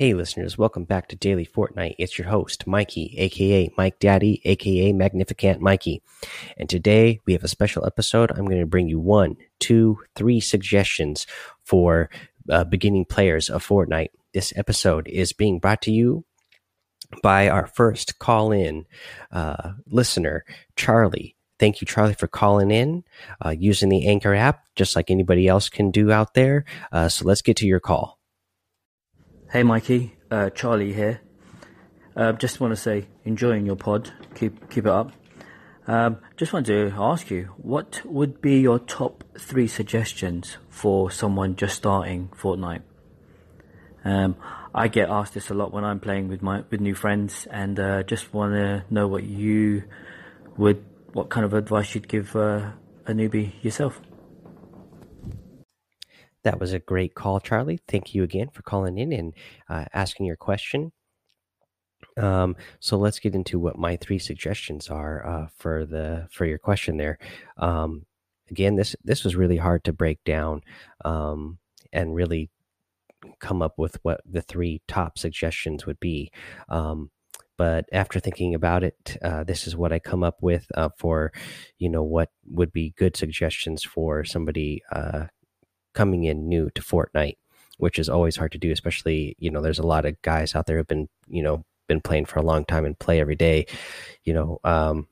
Hey, listeners, welcome back to Daily Fortnite. It's your host, Mikey, aka Mike Daddy, aka Magnificent Mikey. And today we have a special episode. I'm going to bring you one, two, three suggestions for uh, beginning players of Fortnite. This episode is being brought to you by our first call in uh, listener, Charlie. Thank you, Charlie, for calling in uh, using the Anchor app, just like anybody else can do out there. Uh, so let's get to your call. Hey Mikey, uh, Charlie here. Uh, just want to say, enjoying your pod. Keep keep it up. Um, just wanted to ask you, what would be your top three suggestions for someone just starting Fortnite? Um, I get asked this a lot when I'm playing with my with new friends, and uh, just want to know what you would, what kind of advice you'd give uh, a newbie yourself. That was a great call, Charlie. Thank you again for calling in and uh, asking your question. Um, so let's get into what my three suggestions are uh, for the for your question there. Um, again, this this was really hard to break down um, and really come up with what the three top suggestions would be. Um, but after thinking about it, uh, this is what I come up with uh, for, you know, what would be good suggestions for somebody uh, coming in new to Fortnite, which is always hard to do, especially, you know, there's a lot of guys out there who've been, you know, been playing for a long time and play every day, you know, um,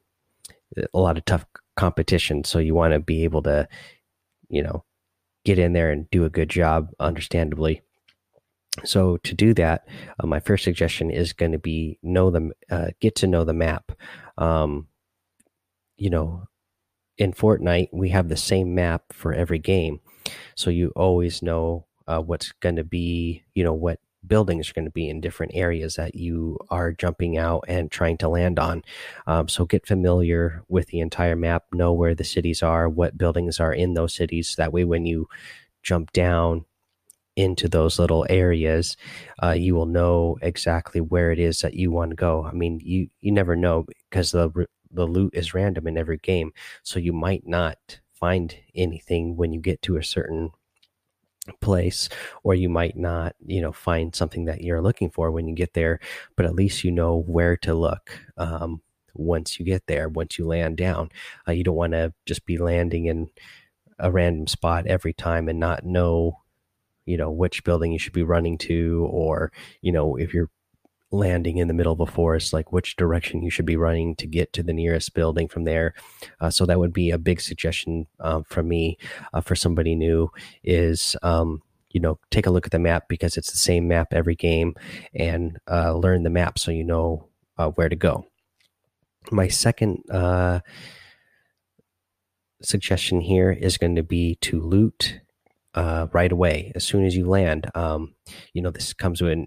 a lot of tough competition. So you want to be able to, you know, get in there and do a good job, understandably. So to do that, uh, my first suggestion is going to be know them, uh, get to know the map. Um, you know, in Fortnite, we have the same map for every game so you always know uh, what's going to be you know what buildings are going to be in different areas that you are jumping out and trying to land on. Um, so get familiar with the entire map know where the cities are what buildings are in those cities. That way when you jump down into those little areas uh, you will know exactly where it is that you want to go. I mean you you never know because the the loot is random in every game. So you might not find anything when you get to a certain place or you might not you know find something that you're looking for when you get there but at least you know where to look um, once you get there once you land down. Uh, you don't want to just be landing in a random spot every time and not know you know which building you should be running to or you know if you're landing in the middle of a forest, like which direction you should be running to get to the nearest building from there. Uh, so that would be a big suggestion uh, from me uh, for somebody new is, um, you know, take a look at the map because it's the same map every game and uh, learn the map so you know uh, where to go. My second uh, suggestion here is going to be to loot right away as soon as you land. Um, you know, this comes with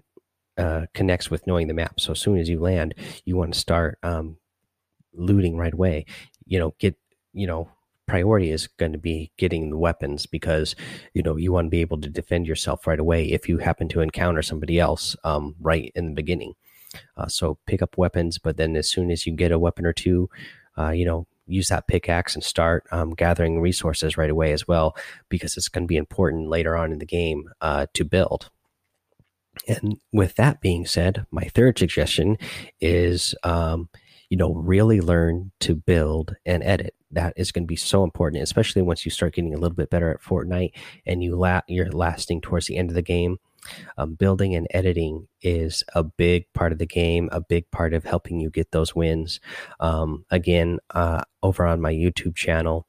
uh, connects with knowing the map. So as soon as you land, you want to start um, looting right away. You know, get you know priority is going to be getting the weapons because you know you want to be able to defend yourself right away if you happen to encounter somebody else um, right in the beginning. Uh, so pick up weapons, but then as soon as you get a weapon or two, uh, you know use that pickaxe and start um, gathering resources right away as well because it's going to be important later on in the game uh, to build. And with that being said, my third suggestion is, um, you know, really learn to build and edit. That is going to be so important, especially once you start getting a little bit better at Fortnite and you la- you're lasting towards the end of the game. Um, building and editing is a big part of the game, a big part of helping you get those wins. Um, again, uh, over on my YouTube channel,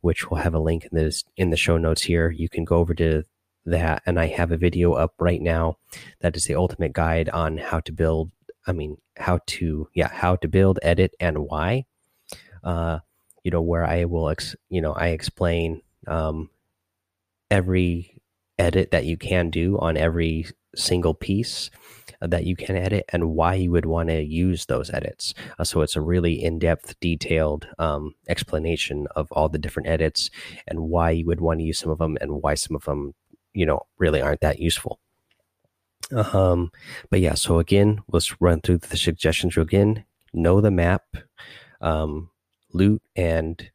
which will have a link in this in the show notes here, you can go over to that and I have a video up right now that is the ultimate guide on how to build I mean how to yeah how to build edit and why uh you know where I will ex you know I explain um every edit that you can do on every single piece that you can edit and why you would want to use those edits. Uh, so it's a really in depth, detailed um, explanation of all the different edits and why you would want to use some of them and why some of them you know really aren't that useful. Um but yeah so again let's run through the suggestions again. Know the map um loot and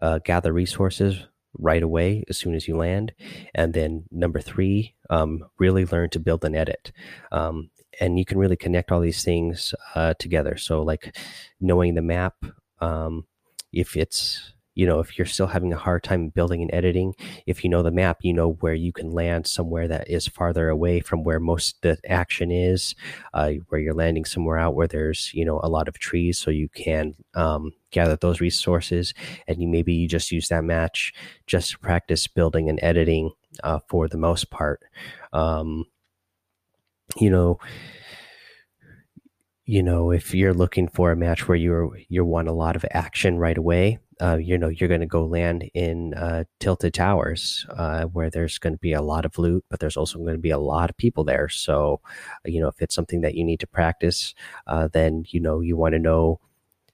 uh, gather resources right away as soon as you land. And then number three um, really learn to build and edit. Um, and you can really connect all these things uh, together. So, like knowing the map, um, if it's you know if you're still having a hard time building and editing if you know the map you know where you can land somewhere that is farther away from where most the action is uh, where you're landing somewhere out where there's you know a lot of trees so you can um, gather those resources and you maybe you just use that match just to practice building and editing uh, for the most part. Um, you know you know if you're looking for a match where you're you want a lot of action right away uh, you know you're going to go land in uh, tilted towers uh, where there's going to be a lot of loot but there's also going to be a lot of people there. So you know if it's something that you need to practice uh, then you know you want to know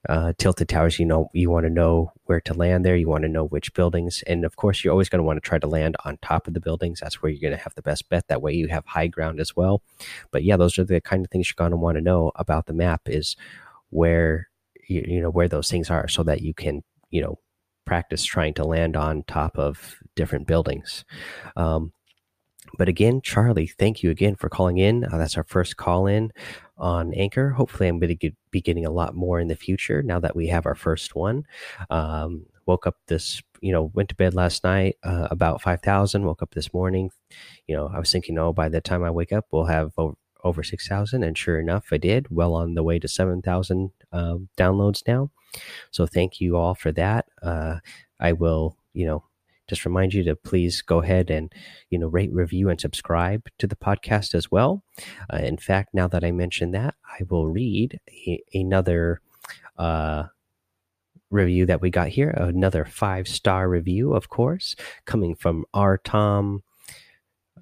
uh, tilted towers you know you want to know where to land there you want to know which buildings and of course you're always going to want to try to land on top of the buildings that's where you're going to have the best bet that way you have high ground as well. But yeah those are the kind of things you're going to want to know about the map is where you, you know where those things are so that you can you know practice trying to land on top of different buildings. Um, but again charlie thank you again for calling in. Uh, that's our first call in on anchor. Hopefully i'm going to be getting a lot more in the future now that we have our first one. Um, woke up this you know went to bed last night uh, about 5000 woke up this morning. You know i was thinking oh by the time i wake up we'll have over, over 6000 and sure enough i did well on the way to 7000 um, downloads now. So thank you all for that. Uh, I will, you know, just remind you to please go ahead and, you know, rate, review, and subscribe to the podcast as well. Uh, in fact, now that I mentioned that, I will read a, another uh, review that we got here. Another five star review, of course, coming from R Tom.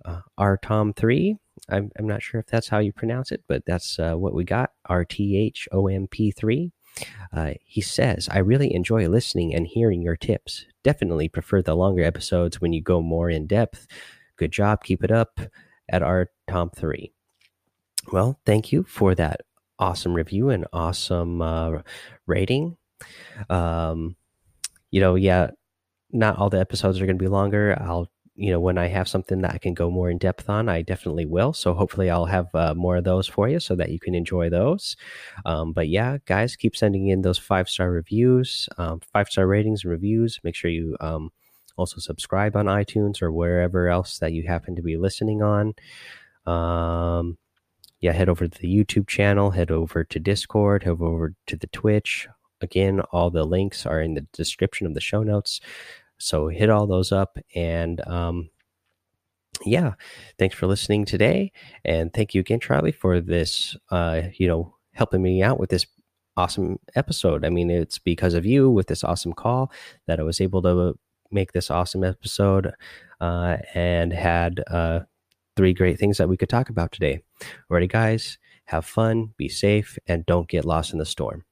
Uh, R Tom three. I'm, I'm not sure if that's how you pronounce it, but that's uh, what we got. R T H O M P three. Uh, he says, I really enjoy listening and hearing your tips. Definitely prefer the longer episodes when you go more in depth. Good job. Keep it up at our top three. Well, thank you for that awesome review and awesome uh, rating. Um, you know, yeah, not all the episodes are going to be longer. I'll you know, when I have something that I can go more in depth on, I definitely will. So hopefully, I'll have uh, more of those for you so that you can enjoy those. Um, but yeah, guys, keep sending in those five star reviews, um, five star ratings and reviews. Make sure you um, also subscribe on iTunes or wherever else that you happen to be listening on. Um, yeah, head over to the YouTube channel, head over to Discord, head over to the Twitch. Again, all the links are in the description of the show notes. So hit all those up and um, yeah, thanks for listening today, and thank you again, Charlie, for this. Uh, you know, helping me out with this awesome episode. I mean, it's because of you with this awesome call that I was able to make this awesome episode uh, and had uh, three great things that we could talk about today. Alrighty, guys, have fun, be safe, and don't get lost in the storm.